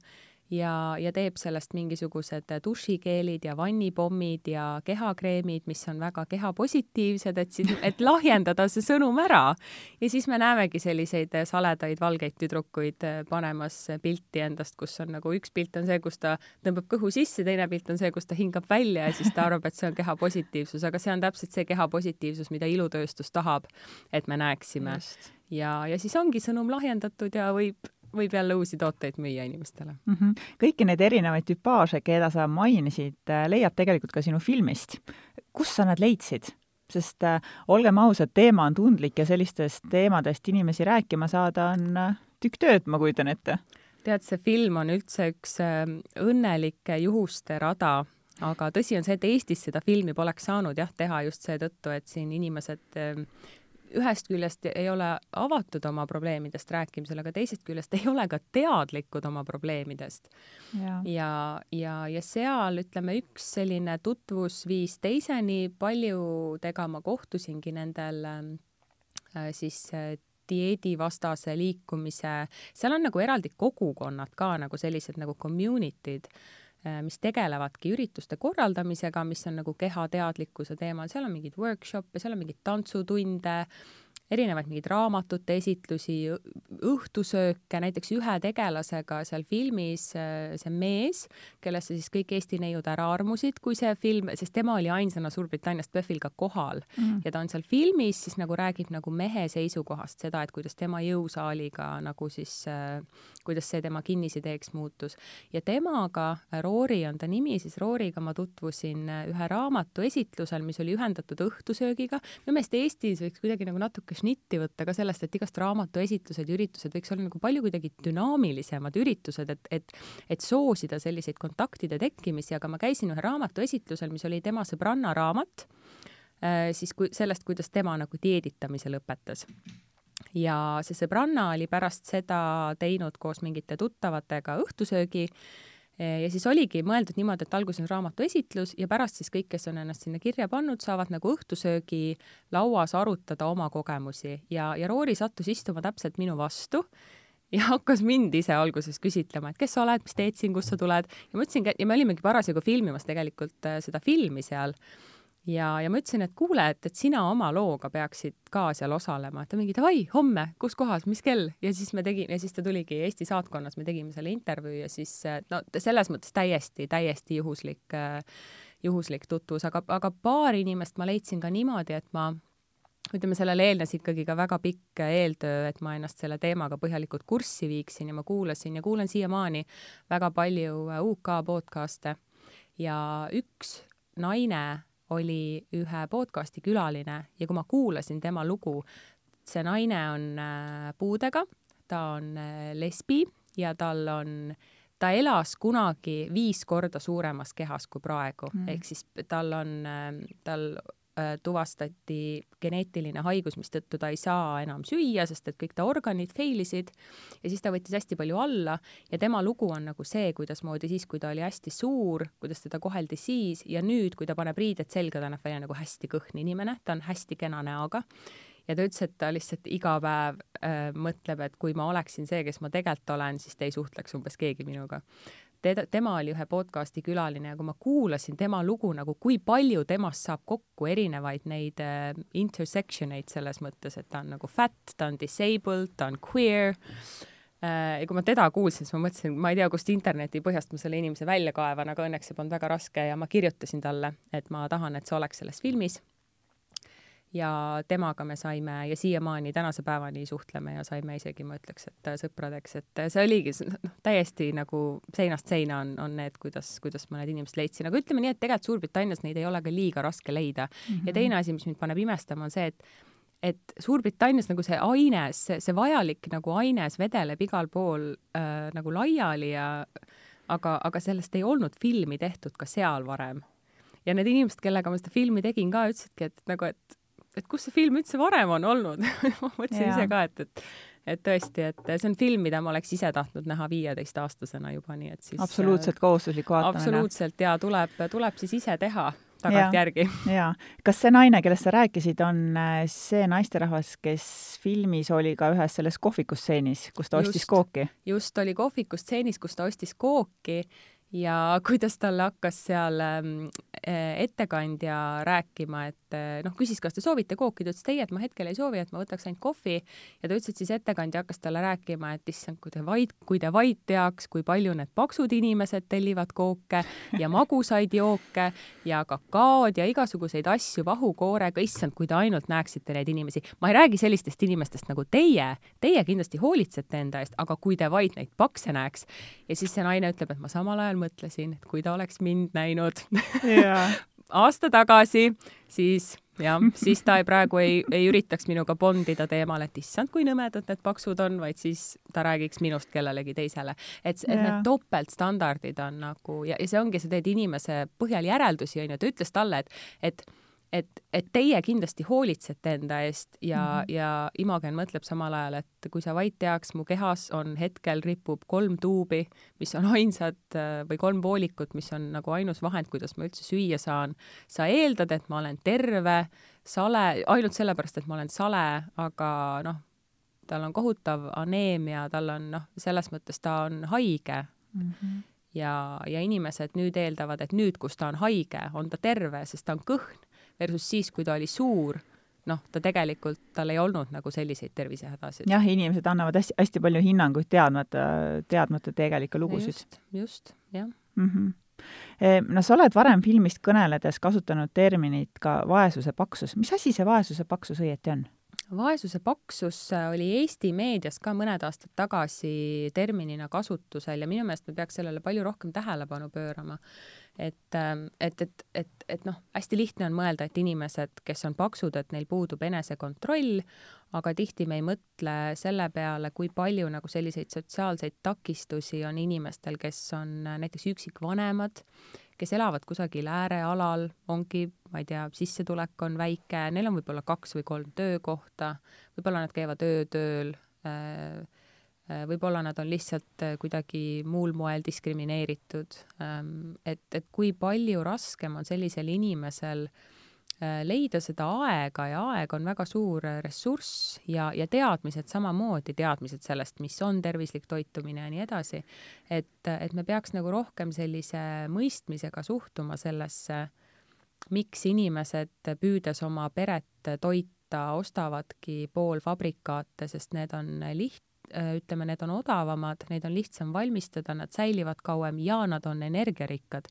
ja, ja teeb sellest mingisugused dušikeelid ja vannipommid ja kehakreemid, mis on väga kehapositiivsed, et siis, et lahjendada see sõnum ära. ja siis me näemegi selliseid saledaid valgeid tüdrukuid panemas pilti endast, kus on nagu üks pilt on see, kus ta tõmbab kõhu sisse, teine pilt on see, kus ta hingab välja ja siis ta arvab, et see on kehapositiivsus, aga see on täpselt see kehapositiivsus, mida ilutööstus tahab, et me näeksime. ja, ja siis ongi sõnum lahjendatud ja võib võib jälle uusi tooteid müüa inimestele mm. -hmm. kõiki neid erinevaid tüpaaže, keda sa mainisid, äh, leiab tegelikult ka sinu filmist. kus sa nad leidsid? sest äh, olgem ausad, teema on tundlik ja sellistest teemadest inimesi rääkima saada on äh, tükk tööd, ma kujutan ette. tead, see film on üldse üks äh, õnnelike juhuste rada, aga tõsi on see, et Eestis seda filmi poleks saanud jah teha just seetõttu, et siin inimesed äh, ühest küljest ei ole avatud oma probleemidest rääkimisel, aga teisest küljest ei ole ka teadlikud oma probleemidest. ja, ja, ja, ja seal ütleme, üks selline tutvusviis teiseni, paljudega ma kohtusingi nendel äh, siis äh, dieedivastase liikumise, seal on nagu eraldi kogukonnad ka nagu sellised nagu community'd mis tegelevadki ürituste korraldamisega, mis on nagu kehateadlikkuse teemal, seal on mingeid workshop'e, seal on mingeid tantsutunde, erinevaid mingeid raamatute esitlusi, õhtusööke, näiteks ühe tegelasega seal filmis äh, see mees, kellesse siis kõik Eesti neiud ära armusid, kui see film, sest tema oli ainsana Suurbritanniast PÖFFil ka kohal mm. ja ta on seal filmis siis nagu räägib nagu mehe seisukohast seda, et kuidas tema jõusaaliga nagu siis äh,, kuidas see tema kinnisideeks muutus. ja temaga, Roori on ta nimi, siis Rooriga ma tutvusin äh, ühe raamatu esitlusel, mis oli ühendatud õhtusöögiga. minu meelest Eestis võiks kuidagi nagu natuke šnitti võtta ka sellest, et igast raamatuesitlused ja üritused võiks olla nagu palju kuidagi dünaamilisemad üritused, et, et, et soosida selliseid kontaktide tekkimisi, aga ma käisin ühe raamatu esitlusel, mis oli tema sõbranna raamat, äh, siis kui sellest, kuidas tema nagu dieeditamise lõpetas. Ja see sõbranna oli pärast seda teinud koos mingite tuttavatega õhtusöögi ja siis oligi mõeldud niimoodi, et alguses on raamatu esitlus ja pärast siis kõik, kes on ennast sinna kirja pannud, saavad nagu õhtusöögi lauas arutada oma kogemusi. Ja, ja Roori sattus istuma täpselt minu vastu ja hakkas mind ise alguses küsitlema, et kes sa oled, mis teed siin, kust sa tuled? Ja ma ütlesingi, ja me olimegi parasjagu filmimas tegelikult äh, seda filmi seal ja, ja ma ütlesin, et kuule, et, et sina oma looga peaksid ka seal osalema, et ta mingi davai, homme, kus kohas, mis kell? Ja siis me tegime ja siis ta tuligi Eesti saatkonnas, me tegime selle intervjuu ja siis no selles mõttes täiesti, täiesti juhuslik, juhuslik tutvus, aga, aga paar inimest ma leidsin ka niimoodi, et ma ütleme, sellele eelnes ikkagi ka väga pikk eeltöö, et ma ennast selle teemaga põhjalikult kurssi viiksin ja ma kuulasin ja kuulan siiamaani väga palju UK podcast'e. Ja üks naine oli ühe podcasti külaline ja kui ma kuulasin tema lugu, see naine on äh, puudega, ta on äh, lesbi ja tal on, ta elas kunagi viis korda suuremas kehas kui praegu mm., ehk siis tal on, äh, tal tuvastati geneetiline haigus, mistõttu ta ei saa enam süüa, sest et kõik ta organid fail isid. Ja siis ta võttis hästi palju alla ja tema lugu on nagu see, kuidasmoodi siis, kui ta oli hästi suur, kuidas teda koheldi siis ja nüüd, kui ta paneb riided selga, ta näeb välja nagu hästi kõhn inimene, ta on hästi kena näoga. Ja ta ütles, et ta lihtsalt iga päev äh, mõtleb, et kui ma oleksin see, kes ma tegelikult olen, siis te ei suhtleks umbes keegi minuga teda, tema oli ühe podcasti külaline ja kui ma kuulasin tema lugu nagu, kui palju temast saab kokku erinevaid neid äh, intersection eid selles mõttes, et ta on nagu fat, ta on disabled, ta on queer äh,. ja kui ma teda kuulsin, siis ma mõtlesin, ma ei tea, kust interneti põhjast ma selle inimese välja kaevan, aga õnneks see polnud väga raske ja ma kirjutasin talle, et ma tahan, et sa oleks selles filmis ja temaga me saime ja siiamaani tänase päevani suhtleme ja saime isegi, ma ütleks, et äh, sõpradeks, et äh, see oligi noh, täiesti nagu seinast seina on, on need, kuidas, kuidas ma need inimesed leidsin, aga ütleme nii, et tegelikult Suurbritannias neid ei ole ka liiga raske leida mm. -hmm. ja mhm. teine asi, mis mind paneb imestama, on see, et et Suurbritannias nagu see aines, see vajalik nagu aines vedeleb igal pool äh, nagu laiali ja aga, aga sellest ei olnud filmi tehtud ka seal varem. ja need inimesed, kellega ma seda filmi tegin ka, ütlesidki, et nagu, et et kus see film üldse varem on olnud ma mõtlesin ise ka, et, et et tõesti, et see on film, mida ma oleks ise tahtnud näha viieteistaastasena juba, nii et siis absoluutselt kohustuslik vaatamine. absoluutselt ja tuleb, tuleb siis ise teha tagantjärgi. jaa. kas see naine, kellest sa rääkisid, on äh, see naisterahvas, kes filmis oli ka ühes selles kohvikustseenis, kus ta ostis just, kooki? just, oli kohvikustseenis, kus ta ostis kooki ja kuidas talle hakkas seal ähm, äh, ettekandja rääkima, et äh, noh, küsis, kas te soovite kooki, ta ütles, et ei, et ma hetkel ei soovi, et ma võtaks ainult kohvi. Ja ta ütles, et siis ettekandja hakkas talle rääkima, et issand, kui te vaid, kui te vaid teaks, kui palju need paksud inimesed tellivad kooke ja magusaid jooke ja kakaod ja igasuguseid asju vahukoorega, issand, kui te ainult näeksite neid inimesi. ma ei räägi sellistest inimestest nagu teie, teie kindlasti hoolitsete enda eest, aga kui te vaid neid pakse näeks ja siis see naine ütleb, et ma samal ajal mõtlesin, et kui ta oleks mind näinud aasta tagasi, siis jah, siis ta ei, praegu ei, ei üritaks minuga bondida teemal, et issand, kui nõmedad need paksud on, vaid siis ta räägiks minust kellelegi teisele. et, et need topeltstandardid on nagu ja, ja see ongi, sa teed inimese põhjal järeldusi, onju, ta ütles talle, et, et et, et teie kindlasti hoolitsete enda eest ja mm, -hmm. ja Imogen mõtleb samal ajal, et kui sa vaid teaks, mu kehas on hetkel ripub kolm tuubi, mis on ainsad või kolm voolikut, mis on nagu ainus vahend, kuidas ma üldse süüa saan. sa eeldad, et ma olen terve, sale, ainult sellepärast, et ma olen sale, aga noh, tal on kohutav aneemia, tal on noh, selles mõttes ta on haige mm. -hmm ja, ja inimesed nüüd eeldavad, et nüüd, kus ta on haige, on ta terve, sest ta on kõhn versus siis, kui ta oli suur, noh, ta tegelikult, tal ei olnud nagu selliseid tervisehädasid. jah, inimesed annavad hästi, hästi palju hinnanguid teadmata, teadmata tegelikke lugusid. just, just, jah mm. -hmm no sa oled varem filmist kõneledes kasutanud terminit ka vaesuse paksus. mis asi see vaesuse paksus õieti on? Vaesuse paksus oli Eesti meedias ka mõned aastad tagasi terminina kasutusel ja minu meelest me peaks sellele palju rohkem tähelepanu pöörama. Et, ähm, et, et, et, et noh, hästi lihtne on mõelda, et inimesed, kes on paksud, et neil puudub enesekontroll, aga tihti me ei mõtle selle peale, kui palju nagu selliseid sotsiaalseid takistusi on inimestel, kes on näiteks üksikvanemad, kes elavad kusagil äärealal, ongi, ma ei tea, sissetulek on väike, neil on võib-olla kaks või kolm töökohta, võib-olla nad käivad öötööl äh,, Äh, võib-olla nad on lihtsalt äh, kuidagi muul moel diskrimineeritud. Ähm, et, et kui palju raskem on sellisel inimesel äh, leida seda aega ja aeg on väga suur ressurss ja, ja teadmised samamoodi, teadmised sellest, mis on tervislik toitumine ja nii edasi. et, et me peaks nagu rohkem sellise mõistmisega suhtuma sellesse, miks inimesed, püüdes oma peret toita, ostavadki poolfabrikaate, sest need on liht-, Äh, ütleme, need on odavamad, neid on lihtsam valmistada, nad säilivad kauem ja nad on energiarikkad.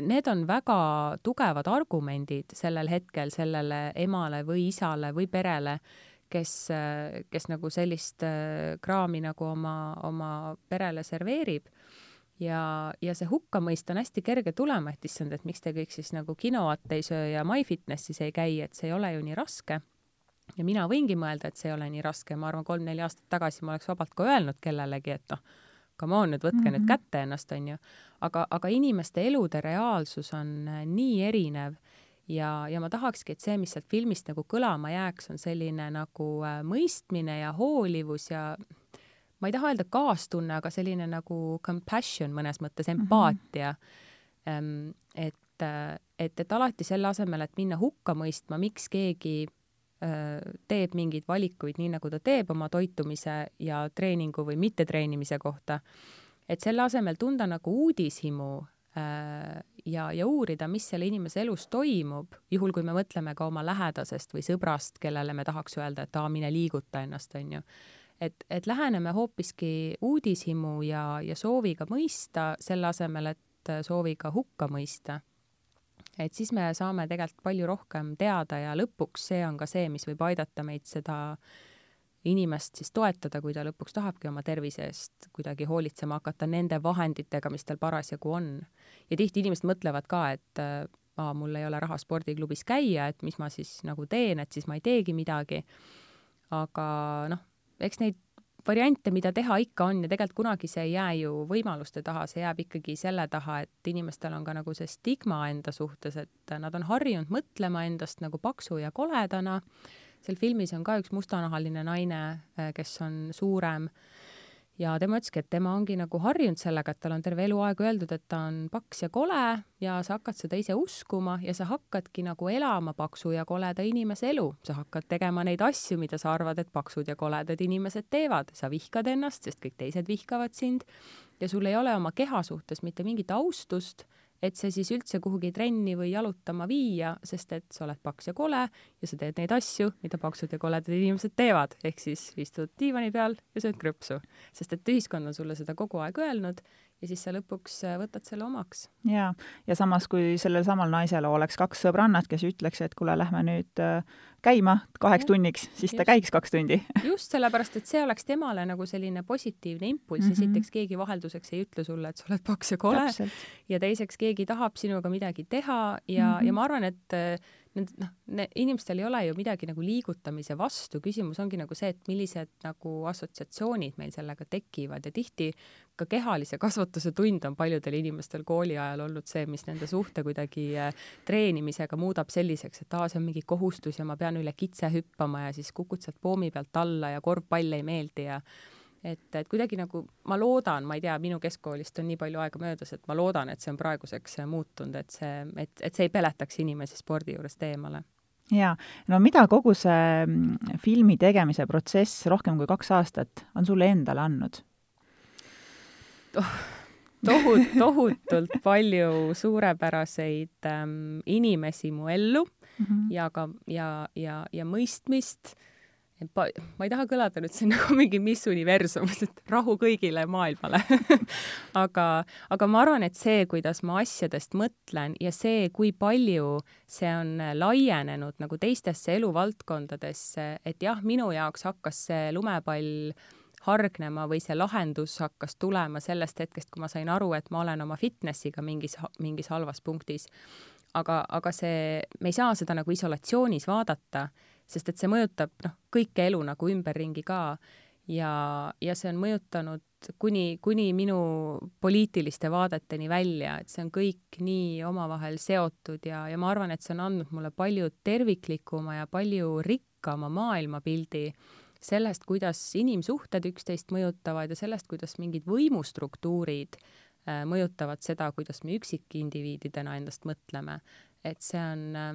Need on väga tugevad argumendid sellel hetkel sellele emale või isale või perele, kes, kes nagu sellist äh, kraami nagu oma, oma perele serveerib ja, ja see hukkamõist on hästi kerge tulema, et issand, et miks te kõik siis nagu kinoat ei söö ja MyFitnessis ei käi, et see ei ole ju nii raske ja mina võingi mõelda, et see ei ole nii raske, ma arvan, kolm-neli aastat tagasi ma oleks vabalt ka öelnud kellelegi, et noh, come on nüüd, võtke mm -hmm. nüüd kätte ennast, onju. Aga, aga inimeste elude reaalsus on äh, nii erinev ja, ja ma tahakski, et see, mis sealt filmist nagu kõlama jääks, on selline nagu äh, mõistmine ja hoolivus ja ma ei taha öelda kaastunne, aga selline nagu compassion mõnes mõttes, mhm. empaatia mm. -hmm. et, äh, et, et alati selle asemel, et minna hukka mõistma, miks keegi teeb mingeid valikuid nii, nagu ta teeb oma toitumise ja treeningu või mittetreenimise kohta, et selle asemel tunda nagu uudishimu Äh, ja, ja uurida, mis selle inimese elus toimub, juhul kui me mõtleme ka oma lähedasest või sõbrast, kellele me tahaks öelda, et aa, mine liiguta ennast, on ju. et, et läheneme hoopiski uudishimu ja, ja sooviga mõista, selle asemel, et sooviga hukka mõista. et siis me saame tegelikult palju rohkem teada ja lõpuks see on ka see, mis võib aidata meid seda äh, inimest siis toetada, kui ta lõpuks tahabki oma tervise eest kuidagi hoolitsema hakata nende vahenditega, mis tal parasjagu on. ja tihti inimesed mõtlevad ka, et aa, mul ei ole raha spordiklubis käia, et mis ma siis nagu teen, et siis ma ei teegi midagi. aga noh, eks neid variante, mida teha ikka on ja tegelikult kunagi see ei jää ju võimaluste taha, see jääb ikkagi selle taha, et inimestel on ka nagu see stigma enda suhtes, et nad on harjunud mõtlema endast nagu paksu ja koledana seal filmis on ka üks mustanahaline naine, äh, kes on suurem ja tema ütleski, et tema ongi nagu harjunud sellega, et tal on terve eluaeg öeldud, et ta on paks ja kole ja sa hakkad seda ise uskuma ja sa hakkadki nagu elama paksu ja koleda inimese elu. sa hakkad tegema neid asju, mida sa arvad, et paksud ja koledad inimesed teevad. sa vihkad ennast, sest kõik teised vihkavad sind ja sul ei ole oma keha suhtes mitte mingit austust et see siis üldse kuhugi trenni või jalutama viia, sest et sa oled paks ja kole ja sa teed neid asju, mida paksud ja koledad inimesed teevad, ehk siis istud diivani peal ja sööd krõpsu. sest et ühiskond on sulle seda kogu aeg öelnud ja siis sa lõpuks äh, võtad selle omaks. jaa, ja samas, kui sellel samal naisel oleks kaks sõbrannat, kes ütleks, et kuule, lähme nüüd äh, käima kaheks ja, tunniks, siis just. ta käiks kaks tundi just sellepärast, et see oleks temale nagu selline positiivne impulss mm -hmm. esiteks keegi vahelduseks ei ütle sulle, et sa oled paks ja kole ja teiseks keegi tahab sinuga midagi teha ja mm, -hmm. ja ma arvan, et äh, need noh, inimestel ei ole ju midagi nagu liigutamise vastu, küsimus ongi nagu see, et millised nagu assotsiatsioonid meil sellega tekivad ja tihti ka kehalise kasvatuse tund on paljudel inimestel kooli ajal olnud see, mis nende suhte kuidagi äh, treenimisega muudab selliseks, et aa, see on mingi kohustus ja ma pean üle kitse hüppama ja siis kukud sealt poomi pealt alla ja korvpall ei meeldi ja et, et kuidagi nagu ma loodan, ma ei tea, minu keskkoolist on nii palju aega möödas, et ma loodan, et see on praeguseks muutunud, et see, et, et see ei peletaks inimesi spordi juurest eemale jaa, no mida kogu see mm, filmi tegemise protsess rohkem kui kaks aastat on sulle endale andnud oh,? tohut-, tohutult palju suurepäraseid ähm, inimesi mu ellu mm -hmm. ja ka, ja, ja, ja mõistmist äh, ma, ma ei taha kõlada nüüd siin nagu mingi Miss Universum, et rahu kõigile maailmale aga, aga ma arvan, et see, kuidas ma asjadest mõtlen ja see, kui palju see on laienenud nagu teistesse eluvaldkondadesse, et jah, minu jaoks hakkas see lumepall hargnema või see lahendus hakkas tulema sellest hetkest, kui ma sain aru, et ma olen oma fitnessiga mingis, mingis halvas punktis. aga, aga see, me ei saa seda nagu isolatsioonis vaadata sest et see mõjutab noh, kõike elu nagu ümberringi ka ja, ja see on mõjutanud kuni, kuni minu poliitiliste vaadeteni välja, et see on kõik nii omavahel seotud ja, ja ma arvan, et see on andnud mulle palju terviklikuma ja palju rikkama maailmapildi sellest, kuidas inimsuhted üksteist mõjutavad ja sellest, kuidas mingid võimustruktuurid äh, mõjutavad seda, kuidas me üksikindiviididena endast mõtleme. et see on äh,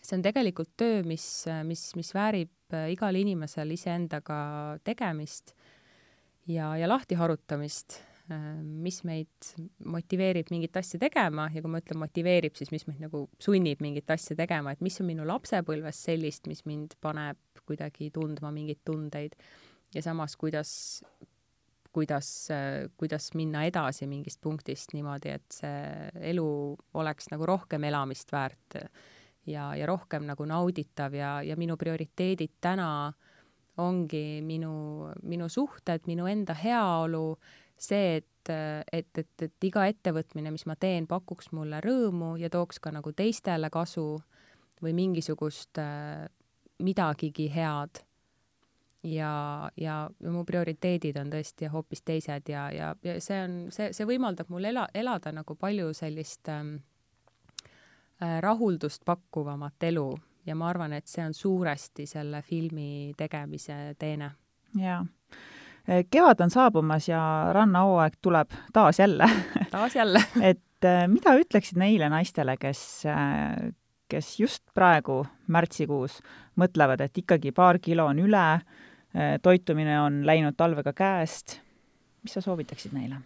see on tegelikult töö, mis, mis, mis väärib äh, igal inimesel iseendaga tegemist ja, ja lahtiharutamist, äh, mis meid motiveerib mingit asja tegema ja kui ma ütlen motiveerib, siis mis meid nagu sunnib mingit asja tegema, et mis on minu lapsepõlves sellist, mis mind paneb kuidagi tundma mingeid tundeid ja samas, kuidas, kuidas, äh, kuidas minna edasi mingist punktist niimoodi, et see elu oleks nagu rohkem elamist väärt ja, ja rohkem nagu nauditav ja, ja minu prioriteedid täna ongi minu, minu suhted, minu enda heaolu, see, et, et, et, et iga ettevõtmine, mis ma teen, pakuks mulle rõõmu ja tooks ka nagu teistele kasu või mingisugust äh, midagigi head. ja, ja, ja mu prioriteedid on tõesti hoopis teised ja, ja, ja see on, see, see võimaldab mul ela, elada nagu palju sellist ähm, äh, rahuldust pakkuvamat elu ja ma arvan, et see on suuresti selle filmi tegemise teene. jaa. kevad on saabumas ja rannahooaeg tuleb taas jälle taas jälle et mida ütleksid neile naistele, kes, kes just praegu, märtsikuus, mõtlevad, et ikkagi paar kilo on üle, toitumine on läinud talvega käest, mis sa soovitaksid neile?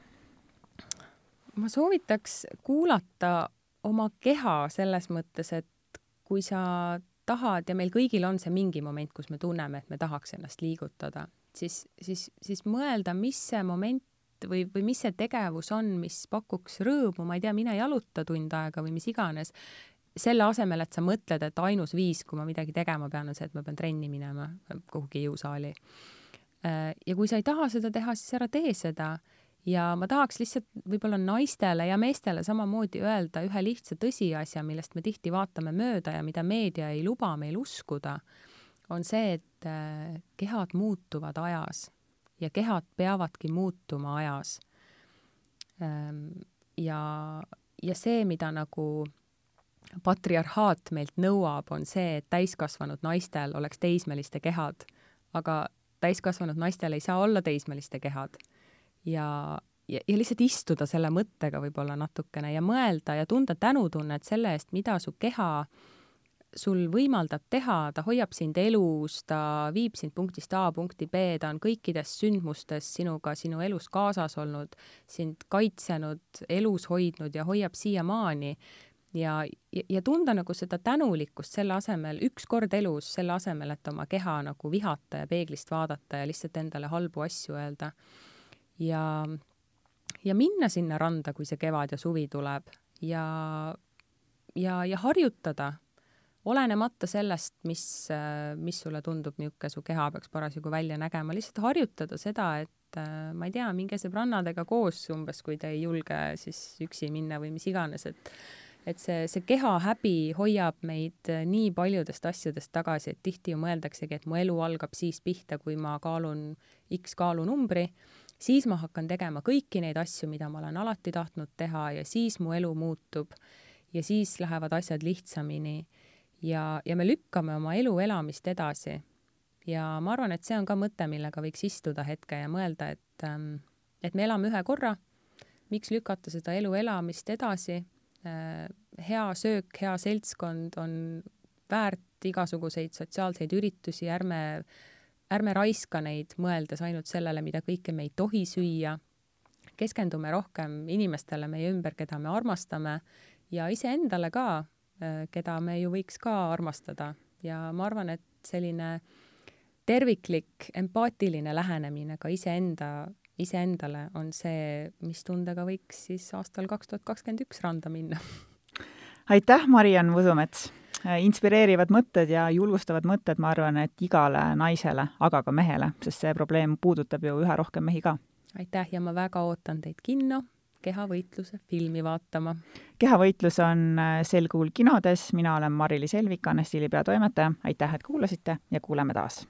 ma soovitaks kuulata oma keha selles mõttes, et kui sa tahad ja meil kõigil on see mingi moment, kus me tunneme, et me tahaks ennast liigutada, siis, siis, siis mõelda, mis see moment või, või mis see tegevus on, mis pakuks rõõmu, ma ei tea, mine jaluta tund aega või mis iganes, selle asemel, et sa mõtled, et ainus viis, kui ma midagi tegema pean, on see, et ma pean trenni minema kuhugi jõusaali. ja kui sa ei taha seda teha, siis ära tee seda ja ma tahaks lihtsalt võib-olla naistele ja meestele samamoodi öelda ühe lihtsa tõsiasja, millest me tihti vaatame mööda ja mida meedia ei luba meil uskuda, on see, et äh, kehad muutuvad ajas ja kehad peavadki muutuma ajas. Ähm, ja, ja see, mida nagu patriarhaat meilt nõuab, on see, et täiskasvanud naistel oleks teismeliste kehad, aga täiskasvanud naistel ei saa olla teismeliste kehad ja, ja, ja lihtsalt istuda selle mõttega võib-olla natukene ja mõelda ja tunda tänutunnet selle eest, mida su keha sul võimaldab teha, ta hoiab sind elus, ta viib sind punktist A punkti B, ta on kõikides sündmustes sinuga, sinu elus kaasas olnud, sind kaitsenud, elus hoidnud ja hoiab siiamaani. ja, ja, ja tunda nagu seda tänulikkust selle asemel, üks kord elus, selle asemel, et oma keha nagu vihata ja peeglist vaadata ja lihtsalt endale halbu asju öelda ja, ja minna sinna randa, kui see kevad ja suvi tuleb ja, ja, ja harjutada, olenemata sellest, mis, mis sulle tundub, niisugune su keha peaks parasjagu välja nägema, lihtsalt harjutada seda, et ma ei tea, minge sõbrannadega koos umbes, kui te ei julge siis üksi minna või mis iganes, et et see, see keha häbi hoiab meid nii paljudest asjadest tagasi, et tihti ju mõeldaksegi, et mu elu algab siis pihta, kui ma kaalun X kaalunumbri siis ma hakkan tegema kõiki neid asju, mida ma olen alati tahtnud teha ja siis mu elu muutub. Ja siis lähevad asjad lihtsamini. Ja, ja me lükkame oma elu elamist edasi. ja ma arvan, et see on ka mõte, millega võiks istuda hetke ja mõelda, et, ähm, et me elame ühe korra, miks lükata seda elu elamist edasi, äh, hea söök, hea seltskond on väärt igasuguseid sotsiaalseid üritusi, ärme ärme raiska neid, mõeldes ainult sellele, mida kõike me ei tohi süüa. keskendume rohkem inimestele meie ümber, keda me armastame ja iseendale ka, äh, keda me ju võiks ka armastada ja ma arvan, et selline terviklik empaatiline lähenemine ka iseenda, iseendale on see, mis tundega võiks siis aastal kaks tuhat kakskümmend üks randa minna. aitäh, Mariann Võsumets! Äh, inspireerivad mõtted ja julgustavad mõtted, ma arvan, et igale naisele, aga ka mehele, sest see probleem puudutab ju üha rohkem mehi ka. aitäh ja ma väga ootan teid kinno kehavõitluse filmi vaatama. kehavõitlus on äh, sel kuul kinodes, mina olen Mari-Liis Elvik, Anne Stiili peatoimetaja, aitäh, et kuulasite ja kuuleme taas!